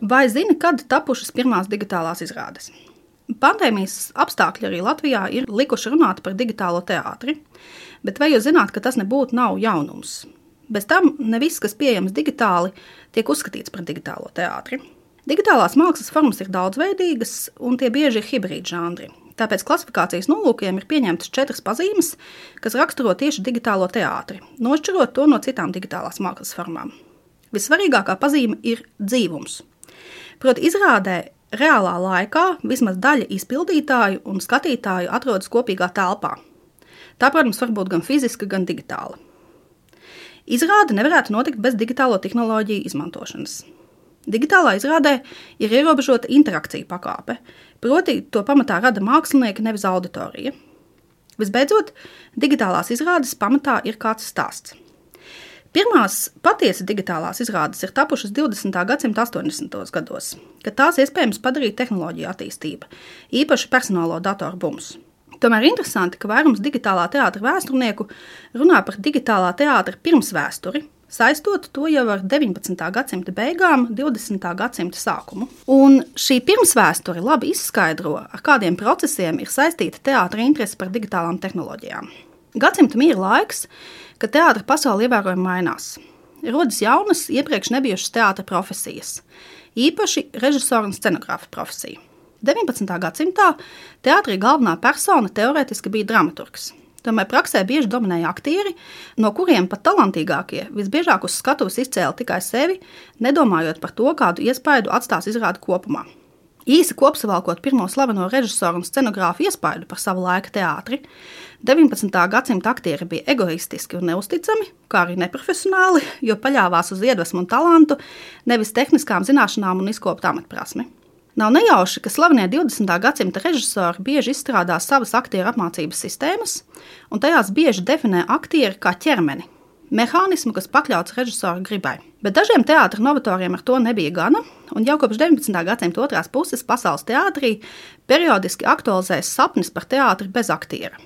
Vai zini, kad tapušas pirmās digitālās izrādes? Pandēmijas apstākļi arī Latvijā ir likuši runāt par digitālo teātri, bet vai jūs zināt, ka tas nebūtu nav jaunums? Bez tam ne viss, kas pieejams digitāli, tiek uzskatīts par digitālo teātri. Digitālās mākslas formas ir daudzveidīgas, un tie bieži ir hibrīdi žanri. Tāpēc klasifikācijas nolūkiem ir pieņemtas četras pazīmes, kas raksturo tieši digitālo teātri, nošķirot to no citām digitālās mākslas formām. Vissvarīgākā pazīme ir dzīvums. Proti, izrādē reālā laikā vismaz daļa izpildītāju un skatītāju atrodas kopīgā telpā. Tā, protams, var būt gan fiziska, gan digitāla. Izrāde nevarētu notikt bez digitālo tehnoloģiju izmantošanas. Digitālā izrādē ir ierobežota interakcija pakāpe, proti, to pamatā rada mākslinieki, nevis auditorija. Visbeidzot, digitālās izrādes pamatā ir kāds stāsts. Pirmās patiesi digitālās izrādes ir tapušas 20. gadsimta 80. gados, kad tās iespējams padarīt tehnoloģiju attīstība, īpaši personālo datoru bums. Tomēr interesanti, ka vairums digitālā teātra vēsturnieku runā par digitālā teātra pirmsvēsturi, saistot to jau ar 19. gadsimta beigām, 20. gadsimta sākumu. Un šī pirmsvēsture labi izskaidro, ar kādiem procesiem ir saistīta teātra interese par digitālām tehnoloģijām. Gadsimta mīra laiks ka teātris pasaule ievērojami mainās. Rodas jaunas, iepriekš nebijušas teātris profesijas, īpaši režisora un scenogrāfa profesija. 19. gadsimtā teātrī galvenā persona teorētiski bija dramaturgs. Tomēr praksē bieži dominēja aktieri, no kuriem pat talantīgākie visbiežāk uz skatuves izcēla tikai sevi, nedomājot par to, kādu iespaidu atstās izrāde kopumā. Īsi kopsavilkot pirmo slaveno režisoru un scenogrāfu iespaidu par savu laiku teātri, 19. gadsimta aktieri bija egoistiski un neusticami, kā arī neprofesionāli, jo paļāvās uz iedvesmu un talantu, nevis tehniskām zināšanām un izkoptu amatprasmi. Nav nejauši, ka slavenie 20. gadsimta režisori bieži izstrādā savas aktieru apmācības sistēmas, un tajās bieži definē aktieri kā ķermeni, mehānismu, kas pakļauts režisora gribai. Bet dažiem teātris novatoriem ar to nebija gana, un jau kopš 19. gadsimta otrās puses pasaules teātrī periodiski aktualizējas sapnis par teātri bez aktiera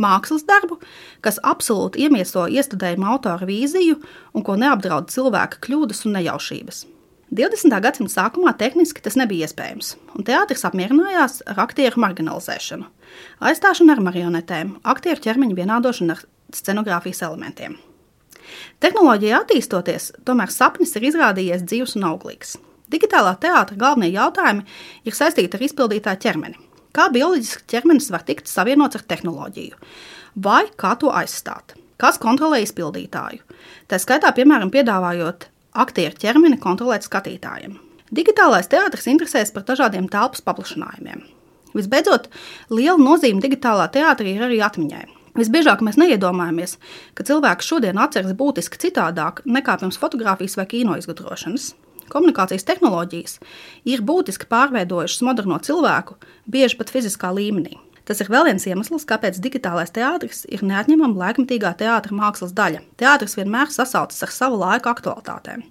mākslas darbu, kas absolūti iemieso iestudējumu autora vīziju un ko neapdraud cilvēka kļūdas un nejaušības. 20. gadsimta sākumā tehniski tas nebija iespējams, un teātris apmierinājās ar aktieru marginalizēšanu, aizstāšanu ar marionetēm, aktieru ķermeņa vienādošanu ar scenogrāfijas elementiem. Tehnoloģija attīstoties, tomēr sapnis ir izrādījies dzīves un auglīgs. Digitālā teātra galvenie jautājumi ir saistīti ar izpildītāju ķermeni. Kā bioloģiski ķermenis var tikt savienots ar tehnoloģiju, vai kā to aizstāt? Kas kontrolē izpildītāju? Tā skaitā, piemēram, piedāvājot aktieru ķermeni kontrolēt skatītājiem. Digitālais teātris interesēs par dažādiem telpas paplašinājumiem. Visbeidzot, liela nozīme digitālā teātrī ir arī atmiņai. Visbiežāk mēs neiedomājamies, ka cilvēks šodien atceras būtiski citādāk nekā pirms fotografijas vai kino izgudrošanas. Komunikācijas tehnoloģijas ir būtiski pārveidojušas moderno cilvēku, bieži pat fiziskā līmenī. Tas ir vēl viens iemesls, kāpēc digitālais teātris ir neatņemama laikmatīgā teātris mākslas daļa. Teātris vienmēr sasaucas ar savu laiku aktualitātēm.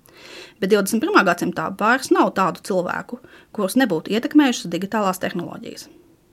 Bet 21. gadsimtā vairs nav tādu cilvēku, kurus nebūtu ietekmējušas digitālās tehnoloģijas.